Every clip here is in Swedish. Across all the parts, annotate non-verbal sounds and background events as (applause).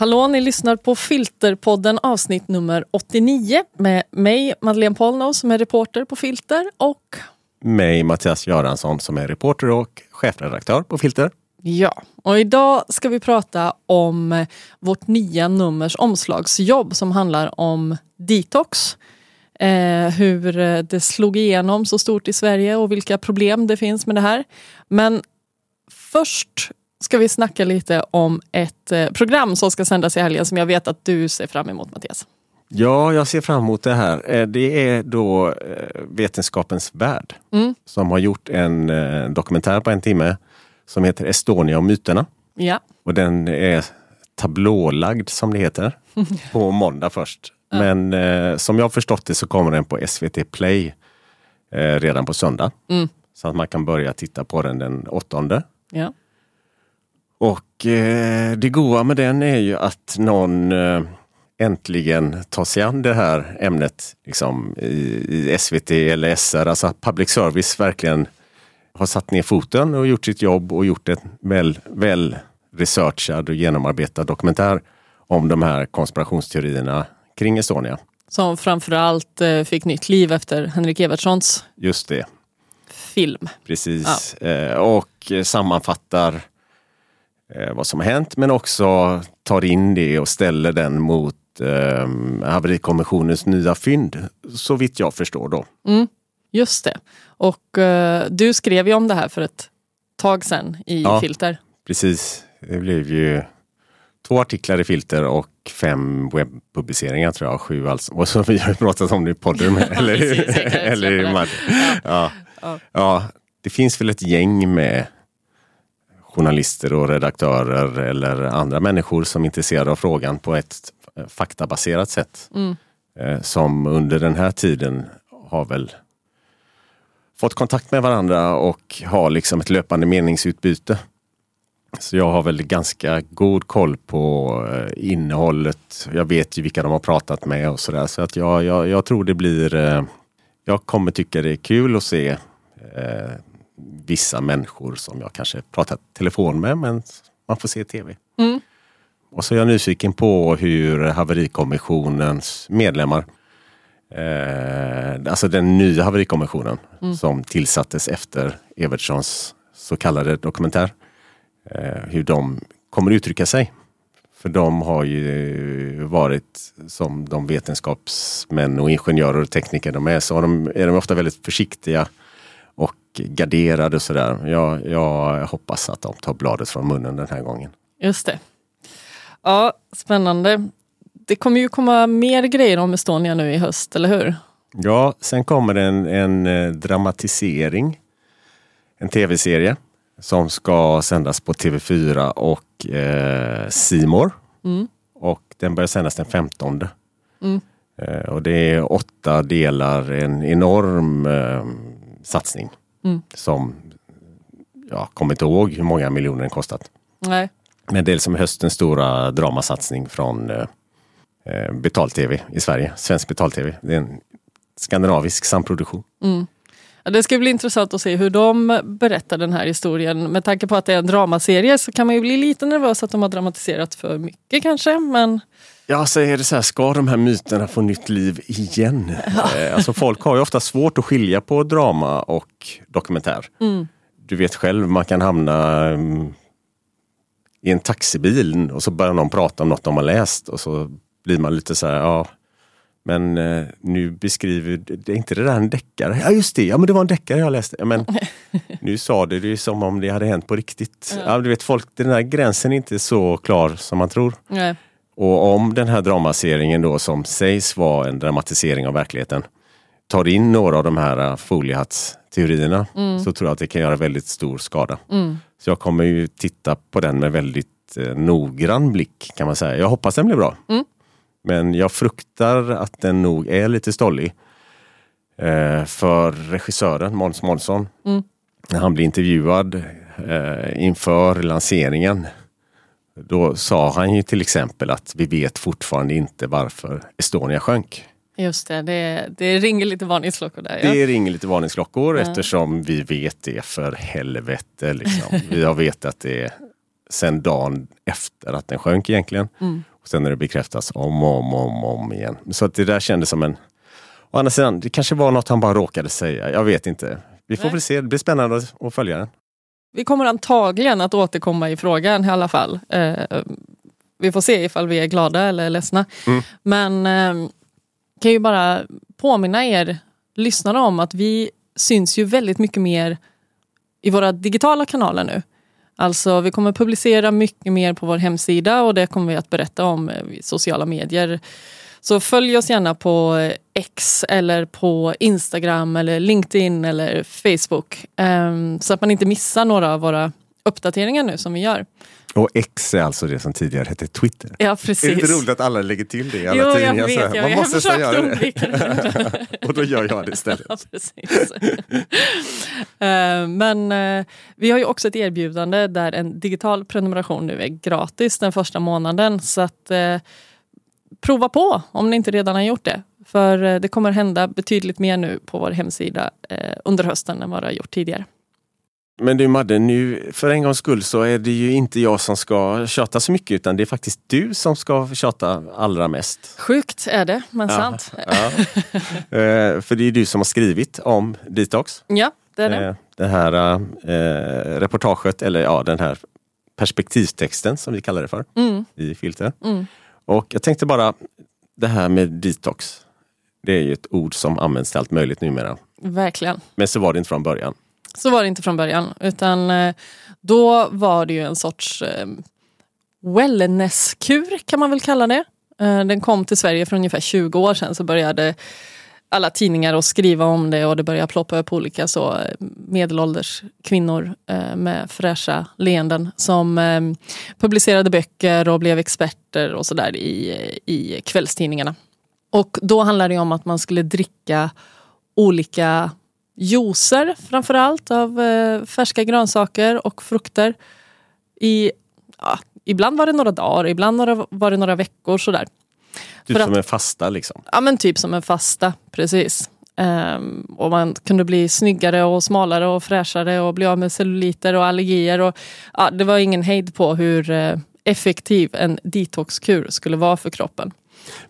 Hallå, ni lyssnar på Filterpodden avsnitt nummer 89 med mig Madeleine Polnow som är reporter på Filter och mig Mattias Göransson som är reporter och chefredaktör på Filter. Ja, och idag ska vi prata om vårt nya nummers omslagsjobb som handlar om detox. Eh, hur det slog igenom så stort i Sverige och vilka problem det finns med det här. Men först ska vi snacka lite om ett eh, program som ska sändas i helgen som jag vet att du ser fram emot Mattias. Ja, jag ser fram emot det här. Eh, det är då eh, Vetenskapens värld mm. som har gjort en dokumentär på en timme som heter Estonia och myterna. Ja. Och den är tablålagd som det heter (laughs) på måndag först. Ja. Men eh, som jag förstått det så kommer den på SVT Play eh, redan på söndag. Mm. Så att man kan börja titta på den den åttonde. Ja. Och eh, det goa med den är ju att någon eh, äntligen tar sig an det här ämnet liksom, i, i SVT eller SR, alltså public service verkligen har satt ner foten och gjort sitt jobb och gjort en väl, väl researchad och genomarbetad dokumentär om de här konspirationsteorierna kring Estonia. Som framförallt eh, fick nytt liv efter Henrik Evertssons Just det. film. Precis. Ja. Eh, och sammanfattar eh, vad som har hänt men också tar in det och ställer den mot eh, haverikommissionens nya fynd. Så vitt jag förstår då. Mm, just det. Och eh, du skrev ju om det här för ett tag sedan i ja, Filter. Precis. Det blev ju två artiklar i Filter och fem webbpubliceringar tror jag. Sju alltså. Och så (laughs) vi har pratat om det i podden. (laughs) eller, Precis, eller i ja. Ja. ja, det finns väl ett gäng med journalister och redaktörer eller andra människor som är intresserade av frågan på ett faktabaserat sätt. Mm. Eh, som under den här tiden har väl fått kontakt med varandra och har liksom ett löpande meningsutbyte. Så jag har väl ganska god koll på eh, innehållet. Jag vet ju vilka de har pratat med och sådär. Så att jag, jag, jag tror det blir... Eh, jag kommer tycka det är kul att se eh, vissa människor som jag kanske pratat telefon med men man får se tv. Mm. Och så är jag nyfiken på hur haverikommissionens medlemmar eh, alltså den nya haverikommissionen mm. som tillsattes efter Evertssons så kallade dokumentär. Eh, hur de kommer uttrycka sig. För de har ju varit som de vetenskapsmän och ingenjörer och tekniker de är så är de, är de ofta väldigt försiktiga och garderade och sådär. Jag, jag hoppas att de tar bladet från munnen den här gången. Just det. Ja, spännande. Det kommer ju komma mer grejer om Estonia nu i höst, eller hur? Ja, sen kommer en, en eh, dramatisering. En tv-serie som ska sändas på TV4 och eh, Simor. Mm. Och den börjar sändas den 15. Mm. Eh, och det är åtta delar, en enorm eh, satsning. Mm. Som jag kommer inte ihåg hur många miljoner den kostat. Nej. Men det är som höstens stora dramasatsning från eh, eh, betal-tv i Sverige. Svensk betal-tv. Det är en skandinavisk samproduktion. Mm. Ja, det ska bli intressant att se hur de berättar den här historien. Med tanke på att det är en dramaserie så kan man ju bli lite nervös att de har dramatiserat för mycket kanske. Men... Ja, så är det så här, ska de här myterna få nytt liv igen? Ja. Eh, alltså folk har ju ofta svårt att skilja på drama och dokumentär. Mm. Du vet själv, man kan hamna um, i en taxibil och så börjar någon prata om något de har läst och så blir man lite så här, ja men eh, nu beskriver, det är inte det där en deckare? Ja just det, ja men det var en deckare jag läste. Ja, men (laughs) nu sa det det som om det hade hänt på riktigt. Ja. ja. du vet folk, den där gränsen är inte så klar som man tror. Nej. Och om den här dramaserien då som sägs vara en dramatisering av verkligheten tar in några av de här eh, foliehattsteorierna mm. så tror jag att det kan göra väldigt stor skada. Mm. Så jag kommer ju titta på den med väldigt eh, noggrann blick kan man säga. Jag hoppas den blir bra. Mm. Men jag fruktar att den nog är lite stollig. Eh, för regissören Måns Månsson, mm. när han blir intervjuad eh, inför lanseringen Då sa han ju till exempel att vi vet fortfarande inte varför Estonia sjönk. Just det, det, det ringer lite varningsklockor där. Ja. Det ringer lite varningsklockor ja. eftersom vi vet det för helvete. Liksom. vi har vetat det sen dagen efter att den sjönk egentligen. Mm. Sen har det bekräftats om och om, om, om igen. Så att det där kändes som en... Å andra sidan, det kanske var något han bara råkade säga. Jag vet inte. Vi får Nej. väl se. Det blir spännande att följa den. Vi kommer antagligen att återkomma i frågan i alla fall. Eh, vi får se ifall vi är glada eller ledsna. Mm. Men eh, kan ju bara påminna er lyssnare om att vi syns ju väldigt mycket mer i våra digitala kanaler nu. Alltså vi kommer publicera mycket mer på vår hemsida och det kommer vi att berätta om eh, i sociala medier. Så följ oss gärna på eh, X eller på Instagram eller LinkedIn eller Facebook. Ehm, så att man inte missar några av våra uppdateringar nu som vi gör. Och X är alltså det som tidigare hette Twitter. Ja, precis. Är det inte roligt att alla lägger till det i alla jo, tidningar? Jag vet, jag, Man jag måste göra det. (laughs) och då gör jag det istället. Ja, precis. uh, (laughs) men uh, vi har ju också ett erbjudande där en digital prenumeration nu är gratis den första månaden. Så att uh, prova på om ni inte redan har gjort det. För det kommer hända betydligt mer nu på vår hemsida under hösten än vad det har gjort tidigare. Men du Madde, nu för en gångs skull så är det ju inte jag som ska tjata så mycket utan det är faktiskt du som ska tjata allra mest. Sjukt är det, men ja, sant. Ja. eh, för det är du som har skrivit om detox. Ja, det är det. Eh, det här eh, reportaget, eller ja den här perspektivtexten som vi kallar det för mm. i Filter. Mm. Och jag tänkte bara, det här med detox. Det är ju ett ord som används till allt möjligt numera. Verkligen. Men så var det inte från början. Så var det inte från början. Utan eh, då var det ju en sorts eh, wellnesskur kan man väl kalla det. Eh, den kom till Sverige för ungefär 20 år sedan så började alla tidningar att skriva om det och det började ploppa upp olika så medelålders kvinnor med fräscha leenden som publicerade böcker och blev experter och sådär i, i kvällstidningarna. Och då handlade det om att man skulle dricka olika juicer framförallt av eh, färska grönsaker och frukter. I, ja, ibland var det några dagar, ibland var det några veckor sådär. Typ För som att, en fasta liksom? Ja men typ som en fasta, precis. Um, och man kunde bli snyggare och smalare och fräschare och bli av med celluliter och allergier. Och, ja, det var ingen hejd på hur uh, effektiv en detoxkur skulle vara för kroppen.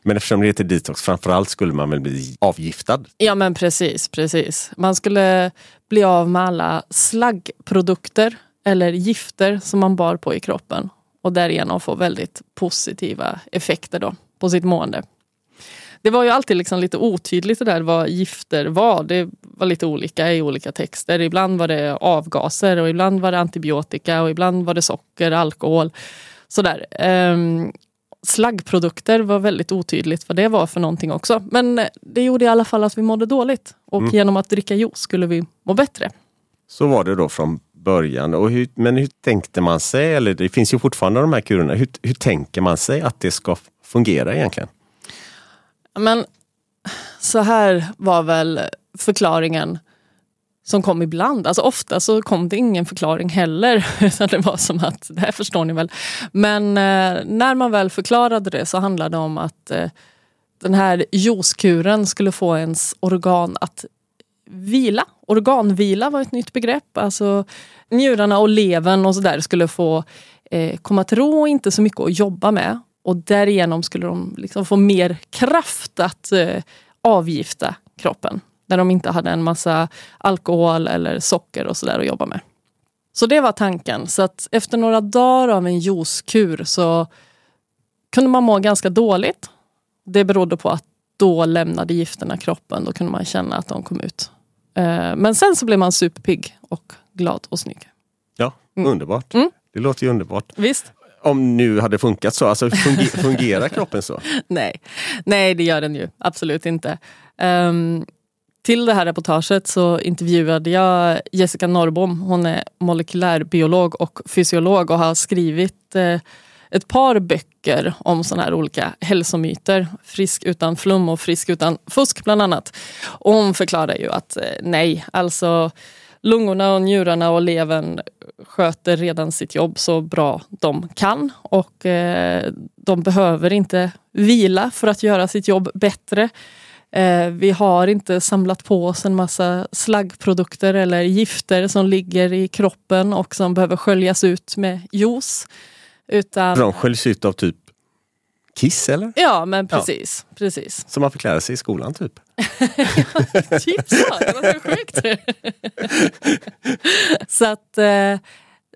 Men eftersom det heter detox, framförallt skulle man väl bli avgiftad? Ja men precis, precis. Man skulle bli av med alla slaggprodukter eller gifter som man bar på i kroppen och därigenom få väldigt positiva effekter då på sitt mående. Det var ju alltid liksom lite otydligt det där vad gifter var. Det var lite olika i olika texter. Ibland var det avgaser och ibland var det antibiotika och ibland var det socker, alkohol. Sådär. Um, slaggprodukter var väldigt otydligt vad det var för någonting också. Men det gjorde i alla fall att vi mådde dåligt och mm. genom att dricka juice skulle vi må bättre. Så var det då från början. Och hur, men hur tänkte man sig, eller det finns ju fortfarande de här kurerna, hur, hur tänker man sig att det ska fungera egentligen? Men så här var väl förklaringen som kom ibland. Alltså ofta så kom det ingen förklaring heller. (laughs) Utan det var som att, det här förstår ni väl. Men eh, när man väl förklarade det så handlade det om att eh, den här juicekuren skulle få ens organ att vila. Organvila var ett nytt begrepp. Alltså njurarna och levern och sådär skulle få eh, komma till ro och inte så mycket att jobba med. Och därigenom skulle de liksom få mer kraft att eh, avgifta kroppen. När de inte hade en massa alkohol eller socker och sådär att jobba med. Så det var tanken. Så att efter några dagar av en juicekur så kunde man må ganska dåligt. Det berodde på att då lämnade gifterna kroppen. Då kunde man känna att de kom ut. Eh, men sen så blev man superpigg och glad och snygg. Ja, mm. underbart. Mm. Det låter ju underbart. Visst. Om nu hade funkat så, alltså (laughs) fungerar kroppen så? Nej. Nej, det gör den ju absolut inte. Um, till det här reportaget så intervjuade jag Jessica Norrbom. Hon är molekylärbiolog och fysiolog och har skrivit eh, ett par böcker om sådana här olika hälsomyter. Frisk utan flum och frisk utan fusk bland annat. Och hon förklarar ju att eh, nej, alltså lungorna och njurarna och levern sköter redan sitt jobb så bra de kan och eh, de behöver inte vila för att göra sitt jobb bättre. Eh, vi har inte samlat på oss en massa slaggprodukter eller gifter som ligger i kroppen och som behöver sköljas ut med juice. Utan... De sköljs ut av typ kiss eller? Ja men precis. Ja. precis. Som man fick lära sig i skolan typ? (laughs) typ så, det var så sjukt. (laughs) så att eh,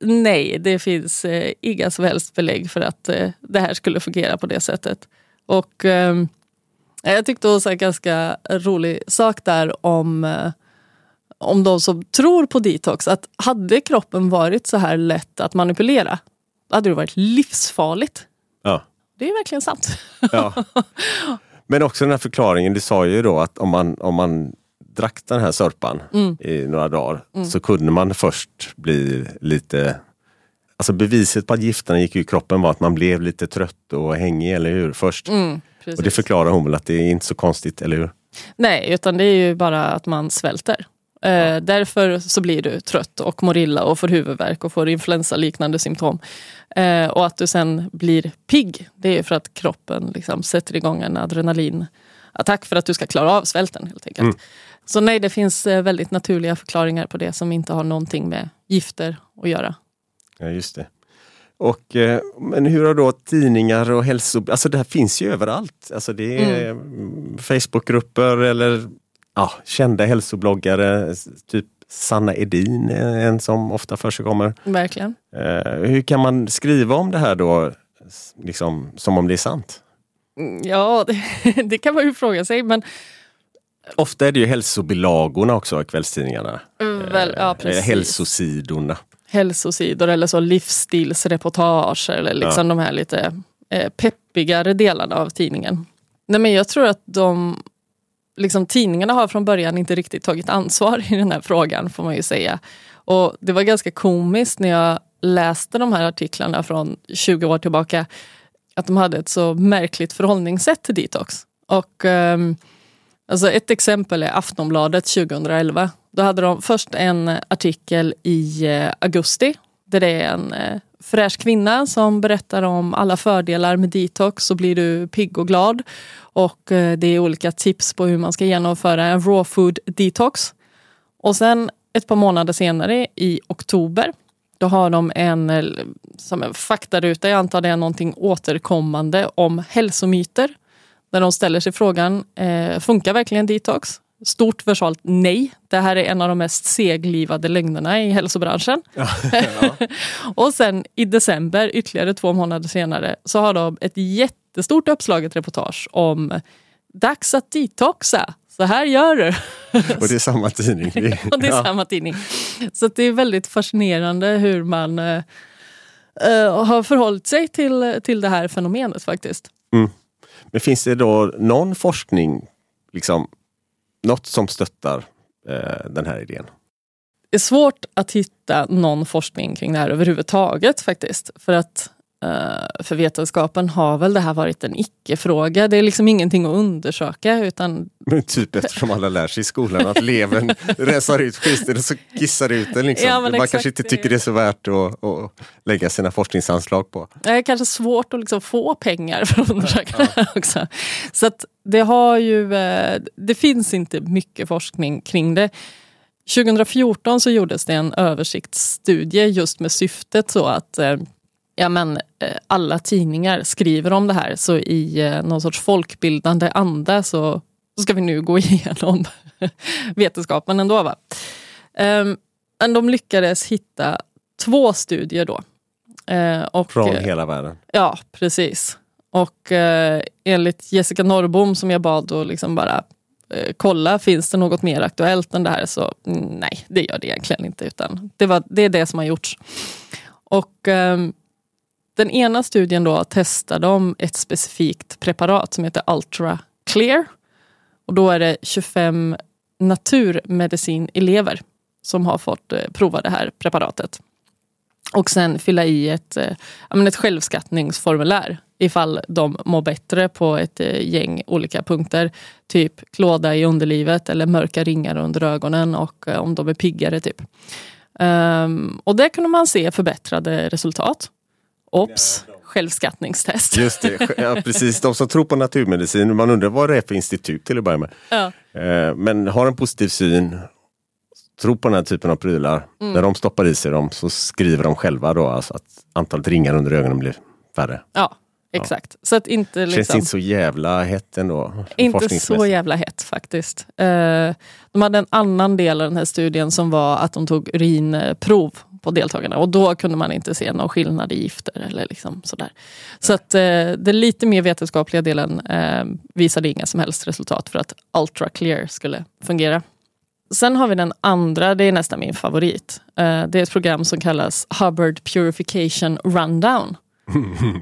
nej, det finns eh, inga som helst belägg för att det här skulle fungera på det sättet. Och ehm, jag tyckte också en ganska rolig sak där om, eh, om de som tror på detox. Att hade kroppen varit så här lätt att manipulera, hade det varit livsfarligt. Ja. Det är verkligen sant. Ja. (laughs) Men också den här förklaringen, du sa ju då att om man, om man drack den här sörpan mm. i några dagar mm. så kunde man först bli lite Alltså beviset på att gifterna gick i kroppen var att man blev lite trött och hängig, eller hur? Först. Mm, och det förklarar hon väl att det är inte så konstigt, eller hur? Nej, utan det är ju bara att man svälter. Eh, därför så blir du trött och mår illa och får huvudvärk och får influensaliknande symptom. Eh, och att du sen blir pigg, det är för att kroppen liksom sätter igång en adrenalinattack för att du ska klara av svälten helt enkelt. Mm. Så nej, det finns eh, väldigt naturliga förklaringar på det som inte har någonting med gifter att göra. Ja, just det. Och, eh, men hur har då tidningar och hälso... Alltså det här finns ju överallt. Alltså det är mm. Facebookgrupper eller ja, kända hälsobloggare, typ Sanna Edin, en som ofta förekommer. Verkligen. Eh, hur kan man skriva om det här då, liksom, som om det är sant? Mm, ja, det, (laughs) det kan man ju fråga sig. Men Ofta är det ju hälsobilagorna också i kvällstidningarna. Väl, ja. Hälsosidorna hälsosidor eller så livsstilsreportage eller liksom ja. de här lite eh, peppigare delarna av tidningen. Nej, men jag tror att de liksom, tidningarna har från början inte riktigt tagit ansvar i den här frågan får man ju säga. Och det var ganska komiskt när jag läste de här artiklarna från 20 år tillbaka att de hade ett så märkligt förhållningssätt till detox. Och, um, alltså ett exempel är Aftonbladet 2011 då hade de först en artikel i eh, augusti där det är en eh, fräsch kvinna som berättar om alla fördelar med detox så blir du pigg och glad. Och eh, det är olika tips på hur man ska genomföra en raw food detox. Och sen ett par månader senare i oktober då har de en, som en faktaruta, jag antar det är någonting återkommande om hälsomyter. Där de ställer sig frågan, eh, funkar verkligen detox? Stort versalt nej. Det här är en av de mest seglivade lögnerna i hälsobranschen. Ja, (laughs) ja. och sen i december, ytterligare två månader senare, så har de ett jättestort uppslaget reportage om dags att detoxa. Så här gör du. (laughs) Och det är samma tidning. (laughs) och det är ja. samma tidning. Så det är väldigt fascinerande hur man uh, har förhållit sig till, till det här fenomenet faktiskt. Mm. Men finns det då någon forskning liksom, något som stöttar eh, den här idén? Det är svårt att hitta någon forskning kring det här överhuvudtaget faktiskt. För att för vetenskapen har väl det här varit en icke-fråga. Det är liksom ingenting att undersöka. Utan... Men typ eftersom alla lär sig i skolan att levern (laughs) rensar ut skiten och så kissar ut den. Liksom. Ja, Man kanske inte tycker det är så värt att, att lägga sina forskningsanslag på. Det är kanske svårt att liksom få pengar för att undersöka ja, ja. också. Så det, har ju, eh, det finns inte mycket forskning kring det. 2014 så gjordes det en översiktsstudie just med syftet så att eh, ja, men, eh, alla tidningar skriver om det här så i någon sorts folkbildande anda så, så ska vi nu gå (laughs) igenom vetenskapen ändå. Va? Um, men de lyckades hitta två studier då. Uh, och, Från hela världen? Ja, precis. Och eh, enligt Jessica Norrbom som jag bad att liksom bara eh, kolla, finns det något mer aktuellt än det här? Så nej, det gör det egentligen inte. Utan det, var, det är det som har gjorts. Och eh, den ena studien då testade de ett specifikt preparat som heter Ultra Clear. Och då är det 25 naturmedicinelever som har fått eh, prova det här preparatet. Och sen fylla i ett, eh, ett självskattningsformulär ifall de mår bättre på ett eh, gäng olika punkter. Typ klåda i underlivet eller mörka ringar under ögonen och om de är piggare. typ. Ehm, och där kunde man se förbättrade resultat. Ops, självskattningstest. Just det, ja, precis. De som tror på naturmedicin, man undrar vad det är för institut till att börja med. Ja. Eh, Men har en positiv syn, tror på den här typen av prylar. Mm. När de stoppar i sig dem så skriver de själva då alltså att antalet ringar under ögonen blir färre. Ja, exakt. Så att inte Känns liksom... inte så jävla hett ändå? Inte så jävla hett faktiskt. Eh, de hade en annan del av den här studien som var att de tog urinprov på deltagarna och då kunde man inte se någon skillnad i gifter eller liksom sådär. Så att eh, den lite mer vetenskapliga delen eh, visade inga som helst resultat för att Ultra Clear skulle fungera. Sen har vi den andra, det är nästan min favorit. Eh, det är ett program som kallas Hubbard Purification Rundown. (laughs)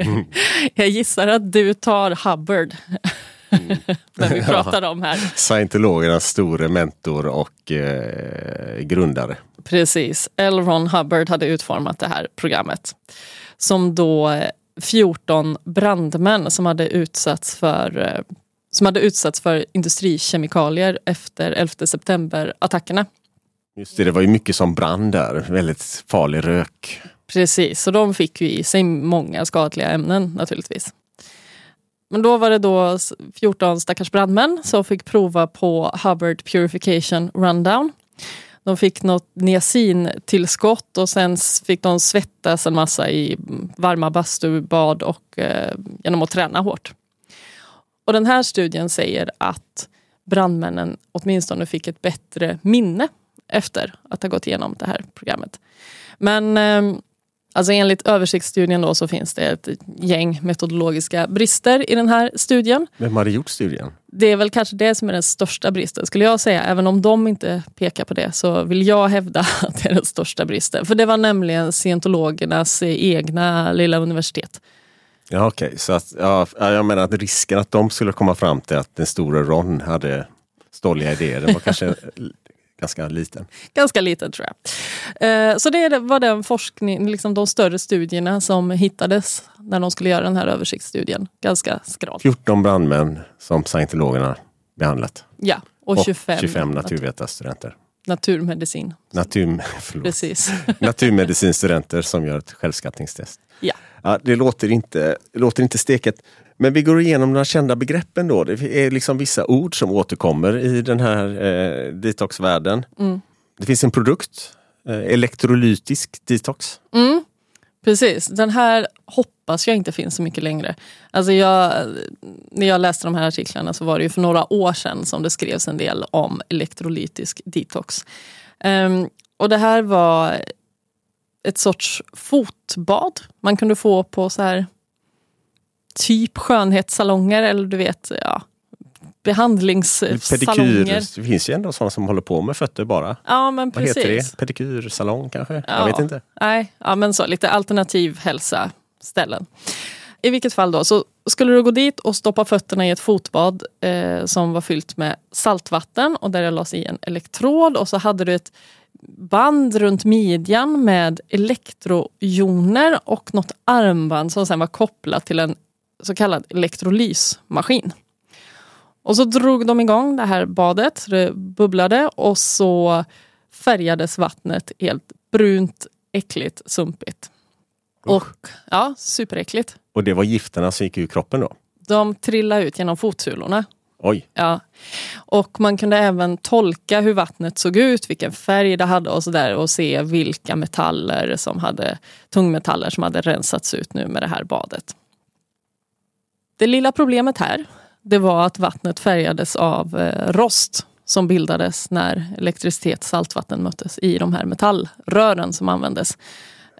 (laughs) Jag gissar att du tar Hubbard. När vi (laughs) pratar om här. Scientologernas store mentor och eh, grundare. Precis. L. Ron Hubbard hade utformat det här programmet. Som då eh, 14 brandmän som hade utsatts för eh, som hade utsatts för industrikemikalier efter 11 september-attackerna. Just det, det var ju mycket som brann där. Väldigt farlig rök. Precis, så de fick ju i sig många skadliga ämnen naturligtvis. Men då var det då 14 stackars brandmän som fick prova på Hubbard Purification Rundown. De fick något niacintillskott och sen fick de svettas en massa i varma bastubad och eh, genom att träna hårt. Och den här studien säger att brandmännen åtminstone fick ett bättre minne efter att ha gått igenom det här programmet. Men eh, alltså enligt översiktsstudien då så finns det ett gäng metodologiska brister i den här studien. Vem hade gjort studien? Det är väl kanske det som är den största bristen skulle jag säga. Även om de inte pekar på det så vill jag hävda (laughs) att det är den största bristen. För det var nämligen scientologernas egna lilla universitet. Ja, okej. Så att, ja, jag menar att risken att de skulle komma fram till att den store Ron hade stolliga idéer, den var kanske (laughs) ganska liten. Ganska liten tror jag. Eh, Så det var den forskning, liksom de större studierna som hittades när de skulle göra den här översiktsstudien. Ganska skralt. 14 brandmän som scientologerna behandlat. Ja, och 25, 25 naturvetarstudenter. naturmedicin. Natur. Precis. (laughs) Naturmedicinstudenter som gör ett självskattningstest. Ja. Ja, det låter inte, låter inte steket. Men vi går igenom några kända begreppen då. Det är liksom vissa ord som återkommer i den här eh, detoxvärlden. Mm. Det finns en produkt, eh, elektrolytisk detox. Mm, precis, den här hoppas jag inte finns så mycket längre. Alltså jag, när jag läste de här artiklarna så var det ju för några år sedan som det skrevs en del om elektrolytisk detox. Ehm, och det här var ett sorts fotbad man kunde få på så här typ skönhetssalonger eller du vet, ja, behandlingssalonger. Pedikyr, det finns ju ändå sådana som håller på med fötter bara. Ja men Vad precis. heter det? Pedikyrsalong kanske? Jag Ja. vet inte. Nej, ja, men så lite alternativ hälsa ställen. I vilket fall då, så skulle du gå dit och stoppa fötterna i ett fotbad eh, som var fyllt med saltvatten och där det lades i en elektrod och så hade du ett band runt midjan med elektrojoner och något armband som sen var kopplat till en så kallad elektrolysmaskin. Och så drog de igång det här badet, det bubblade och så färgades vattnet helt brunt, äckligt, sumpigt. Och ja, superäckligt. Och det var gifterna som gick ur kroppen då? De trillade ut genom fotsulorna. Oj, Ja. Och man kunde även tolka hur vattnet såg ut, vilken färg det hade och sådär och se vilka metaller som hade, tungmetaller som hade rensats ut nu med det här badet. Det lilla problemet här, det var att vattnet färgades av eh, rost som bildades när elektricitet och saltvatten möttes i de här metallrören som användes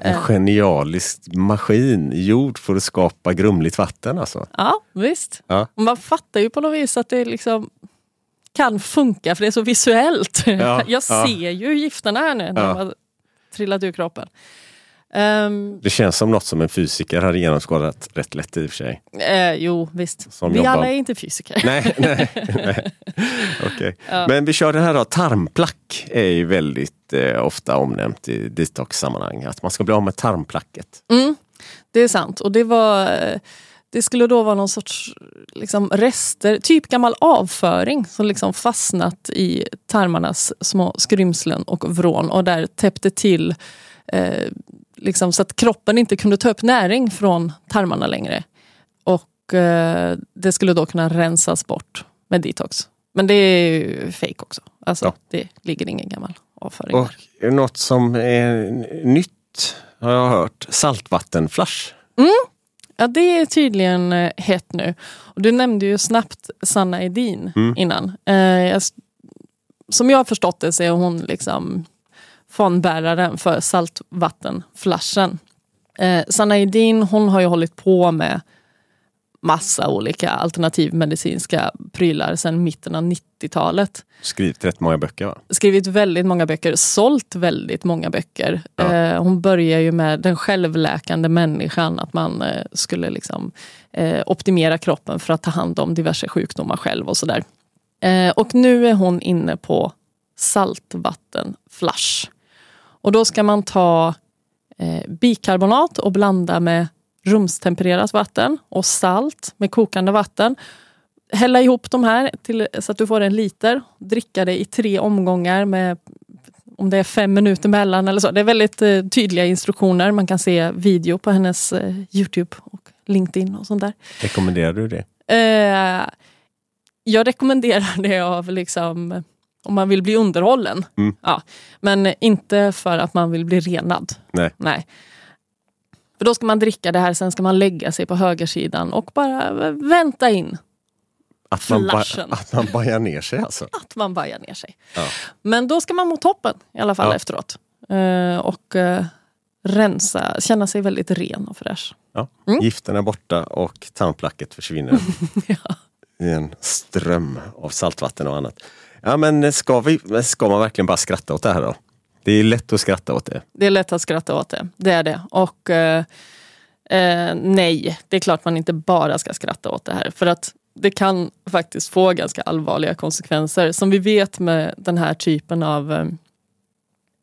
en genialisk maskin gjord för att skapa grumligt vatten alltså. Ja, visst. Ja. Man fattar ju på något vis att det liksom kan funka för det är så visuellt. Ja, (laughs) Jag ja. ser ju gifterna här nu när Ja. de har trillat ur kroppen. Ehm, Det känns som något som en fysiker hade genomskådat rätt lätt i och för sig. eh, jo, visst. Som Vi jobbar- alla är inte fysiker. Nej, nej, (laughs) nej. Okej. Men vi kör det här då. Tarmplack är ju väldigt eh, ofta omnämnt i detox-sammanhang. Att man ska bli av med tarmplacket. Mm, det är sant. Och det var, eh, det skulle då vara någon sorts liksom, rester, typ gammal avföring som liksom fastnat i tarmarnas små skrymslen och vrån och där täppte till eh, liksom, så att kroppen inte kunde ta upp näring från tarmarna längre. Och eh, det skulle då kunna rensas bort med detox. Men det är ju fejk också. Alltså, ja. Det ligger ingen gammal avföring Och där. Något som är nytt har jag hört, saltvattenflash. Mm. Ja, det är tydligen eh, hett nu. Och du nämnde ju snabbt Sanna Edin mm. innan. Eh, jag, som jag har förstått det så är hon liksom fanbäraren för saltvattenflashen. Eh, Sanna Edin hon har ju hållit på med massa olika alternativmedicinska prylar sedan mitten av 90-talet. Skrivit rätt många böcker va? Skrivit väldigt många böcker, sålt väldigt många böcker. Ja. Eh, hon börjar ju med den självläkande människan, att man eh, skulle liksom, eh, optimera kroppen för att ta hand om diverse sjukdomar själv och sådär. Eh, och nu är hon inne på saltvattenflush. Och då ska man ta eh, bikarbonat och blanda med rumstempererat vatten och salt med kokande vatten. Hälla ihop de här till, så att du får en liter. Dricka det i tre omgångar med om det är fem minuter mellan eller så. Det är väldigt eh, tydliga instruktioner. Man kan se video på hennes eh, Youtube och LinkedIn och sånt där. Rekommenderar du det? Eh, jag rekommenderar det av liksom om man vill bli underhållen. Mm. Ja. Men inte för att man vill bli renad. Nej. Nej. För då ska man dricka det här, sen ska man lägga sig på högersidan och bara vänta in att man, ba, att man bajar ner sig alltså? (laughs) Att man bajar ner sig. Ja. Men då ska man må toppen i alla fall ja. efteråt. Uh, och uh, rensa, känna sig väldigt ren och fräsch. Ja. Mm. Gifterna är borta och tandplacket försvinner (laughs) ja. i en ström av saltvatten och annat. Ja men ska, vi, ska man verkligen bara skratta åt det här då? Det är lätt att skratta åt det. Det är lätt att skratta åt det, det är det. Och eh, eh, nej, det är klart man inte bara ska skratta åt det här. För att det kan faktiskt få ganska allvarliga konsekvenser. Som vi vet med den här typen av eh,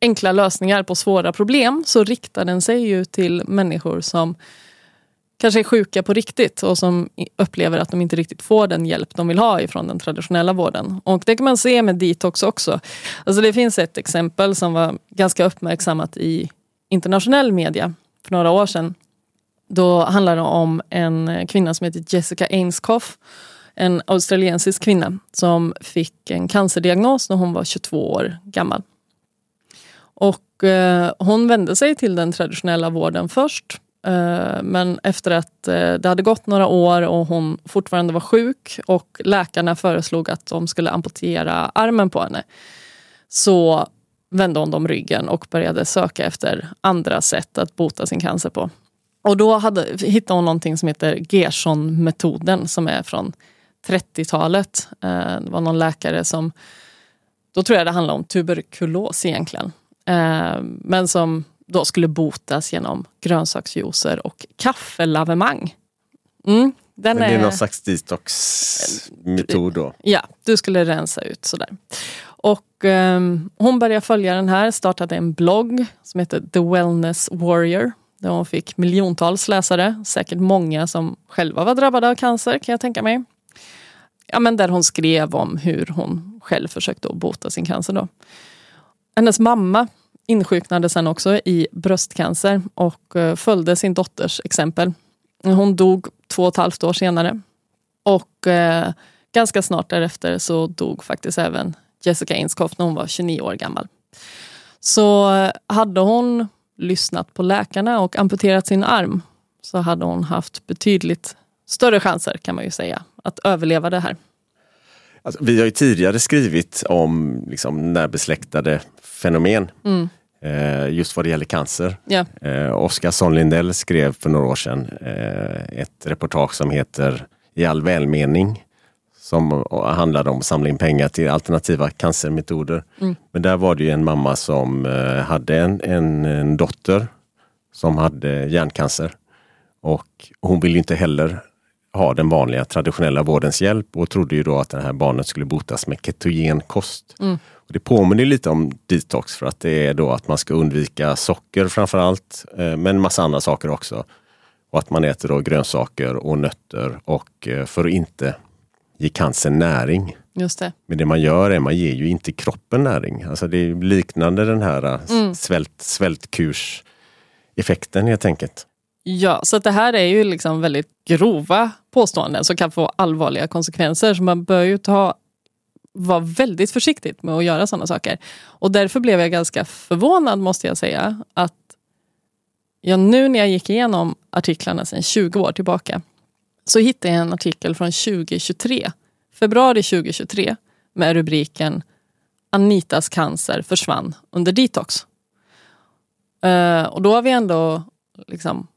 enkla lösningar på svåra problem så riktar den sig ju till människor som kanske är sjuka på riktigt och som upplever att de inte riktigt får den hjälp de vill ha ifrån den traditionella vården. Och det kan man se med detox också. Alltså det finns ett exempel som var ganska uppmärksammat i internationell media för några år sedan. Då handlar det om en kvinna som heter Jessica Ainscoff. En australiensisk kvinna som fick en cancerdiagnos när hon var 22 år gammal. Och eh, hon vände sig till den traditionella vården först Eh, men efter att eh, det hade gått några år och hon fortfarande var sjuk och läkarna föreslog att de skulle amputera armen på henne så vände hon dem ryggen och började söka efter andra sätt att bota sin cancer på. Och då hade, hittade hon någonting som heter Gerson-metoden som är från 30-talet. Eh, det var någon läkare som, då tror jag det handlade om tuberkulos egentligen. Men som då skulle botas genom grönsaksjuicer och kaffelavemang. Mm, den Men det är, är någon slags detox-metod då? Ja, du skulle rensa ut sådär. Och um, hon började följa den här, startade en blogg som heter The Wellness Warrior. Där hon fick miljontals läsare, säkert många som själva var drabbade av cancer kan jag tänka mig. Ja, men där hon skrev om hur hon själv försökte bota sin cancer. Då. Hennes mamma insjuknade sen också i bröstcancer och eh, följde sin dotters exempel. Hon dog två och ett halvt år senare. Och eh, ganska snart därefter så dog faktiskt även Jessica Ainscough när hon var 29 år gammal. Så eh, hade hon lyssnat på läkarna och amputerat sin arm så hade hon haft betydligt större chanser kan man ju säga att överleva det här. Alltså, vi har ju tidigare skrivit om liksom, närbesläktade fenomen. Mm. Eh, just vad det gäller cancer. Yeah. Eh, Oskar Son Lindell skrev för några år sedan eh, ett reportage som heter I all välmening. Som handlade om att samla in pengar till alternativa cancermetoder. Mm. Men där var det ju en mamma som eh, hade en, en, en dotter som hade hjärncancer. Och hon ville inte heller ha den vanliga traditionella vårdens hjälp och trodde ju då att det här barnet skulle botas med ketogen kost. Mm. Och det påminner lite om detox för att det är då att man ska undvika socker framför allt, eh, men massa andra saker också. Och att man äter då grönsaker och nötter och eh, för att inte ge cancern näring. Just det. Men det man gör är man ger ju inte kroppen näring. Alltså det är liknande den här eh, Mm. svält, svältkurseffekten helt enkelt. Ja, så att det här är ju liksom väldigt grova påståenden som kan få allvarliga konsekvenser. Så man bör ju ta, vara väldigt försiktigt med att göra sådana saker. Och därför blev jag ganska förvånad måste jag säga. Att jag nu när jag gick igenom artiklarna sedan 20 år tillbaka så hittade jag en artikel från 2023, februari 2023 med rubriken Anitas cancer försvann under detox. Eh, och då har vi ändå liksom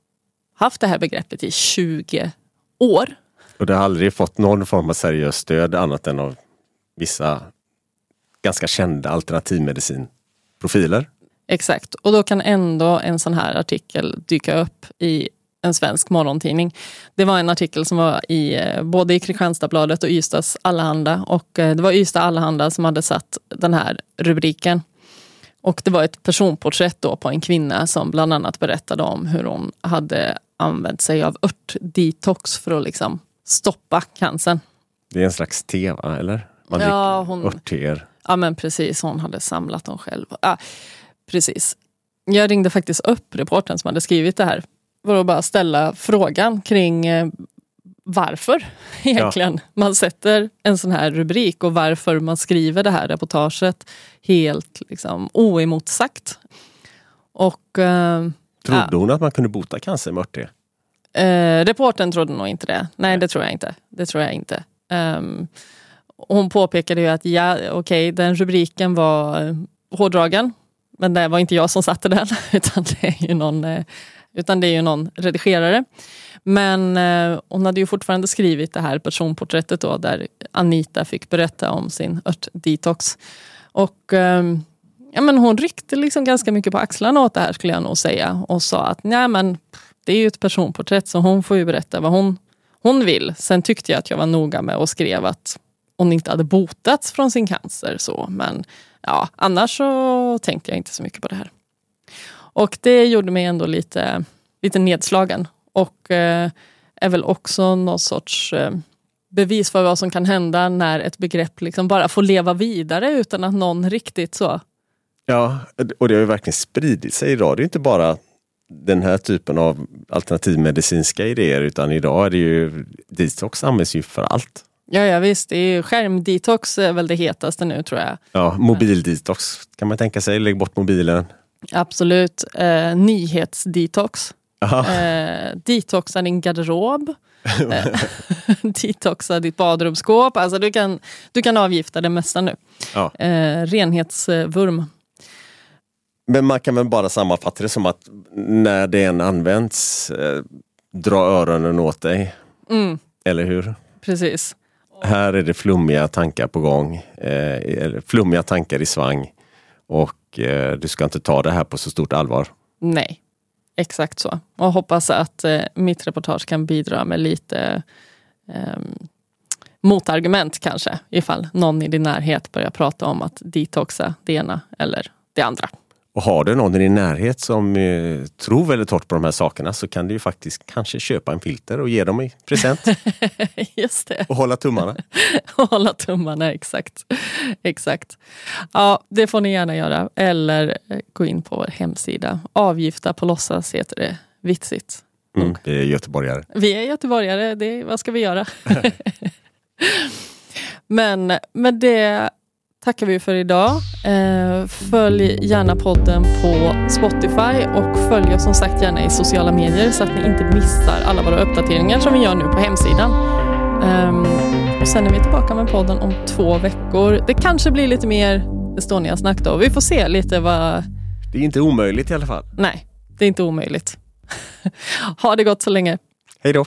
haft det här begreppet i 20 år. Och det har aldrig fått någon form av seriöst stöd annat än av vissa ganska kända alternativmedicinprofiler. Exakt, och då kan ändå en sån här artikel dyka upp i en svensk morgontidning. Det var en artikel som var i eh, både i Kristianstadsbladet och Ystads Allehanda och eh, det var Ystad Allehanda som hade satt den här rubriken. Och det var ett personporträtt då på en kvinna som bland annat berättade om hur hon hade använt sig av örtdetox för att liksom stoppa cancern. Det är en slags te, eller? Man Ja, hon- örtteer. Ja men precis, hon hade samlat dem själv. Ja, precis. Jag ringde faktiskt upp reportern som hade skrivit det här för att bara ställa frågan kring eh, varför (laughs) egentligen man sätter en sån här rubrik och varför man skriver det här reportaget helt liksom, oemotsagt. Och eh, Trodde Ja. hon att man kunde bota cancer med örtte? Eh, reporten trodde nog inte det. Nej, det tror jag inte. Det tror jag inte. Ehm, hon påpekade ju att ja, okej, den rubriken var eh, hårdragen. Men det var inte jag som satte den, (laughs) utan det är ju någon, eh, utan det är ju någon redigerare. Men eh, hon hade ju fortfarande skrivit det här personporträttet då, där Anita fick berätta om sin örtdetox. Och eh, ja, men hon ryckte liksom ganska mycket på axlarna åt det här skulle jag nog säga och sa att nej men det är ju ett personporträtt så hon får ju berätta vad hon, hon vill. Sen tyckte jag att jag var noga med och skrev att hon inte hade botats från sin cancer. Så. Men ja, annars så tänkte jag inte så mycket på det här. Och det gjorde mig ändå lite, lite nedslagen. Och eh, är väl också någon sorts eh, bevis för vad som kan hända när ett begrepp liksom bara får leva vidare utan att någon riktigt så Ja, och det har ju verkligen spridit sig idag. Det är inte bara den här typen av alternativmedicinska idéer utan idag är det ju detox används ju för allt. Ja, ja visst, det är ju skärmdetox är väl det hetaste nu tror jag. Ja, mobildetox kan man tänka sig. Lägg bort mobilen. Absolut. Eh, nyhetsdetox. Eh, detoxa din garderob. (laughs) Eh, (laughs) detoxa ditt badrumsskåp. Alltså du kan, du kan avgifta det mesta nu. Ja. Eh, renhetsvurm. Men man kan väl bara sammanfatta det som att när det än används, eh, dra öronen åt dig. Mm, Eller hur? precis. Här är det flummiga tankar på gång. Eh, flummiga tankar i svang. Och eh, du ska inte ta det här på så stort allvar. Nej, exakt så. Och hoppas att eh, mitt reportage kan bidra med lite ehm, motargument kanske. Ifall någon i din närhet börjar prata om att detoxa det ena eller det andra. Och har du någon i din närhet som eh, tror väldigt hårt på de här sakerna så kan du ju faktiskt kanske köpa en filter och ge dem i present (laughs) Just det. och hålla tummarna. (laughs) Hålla tummarna, exakt. exakt. Ja, det får ni gärna göra. Eller eh, gå in på vår hemsida. Avgifta på låtsas heter det. Vitsigt. Mm, vi är göteborgare. Vi är göteborgare, det, vad ska vi göra? (laughs) Men med det tackar vi för idag. Eh, följ gärna podden på Spotify och följ oss som sagt gärna i sociala medier så att ni inte missar alla våra uppdateringar som vi gör nu på hemsidan. Ehm, och sen är vi tillbaka med podden om två veckor. Det kanske blir lite mer Estonia-snack då. Vi får se lite vad... Det är inte omöjligt i alla fall. Nej, det är inte omöjligt. (laughs) ha det gott så länge. Hej då!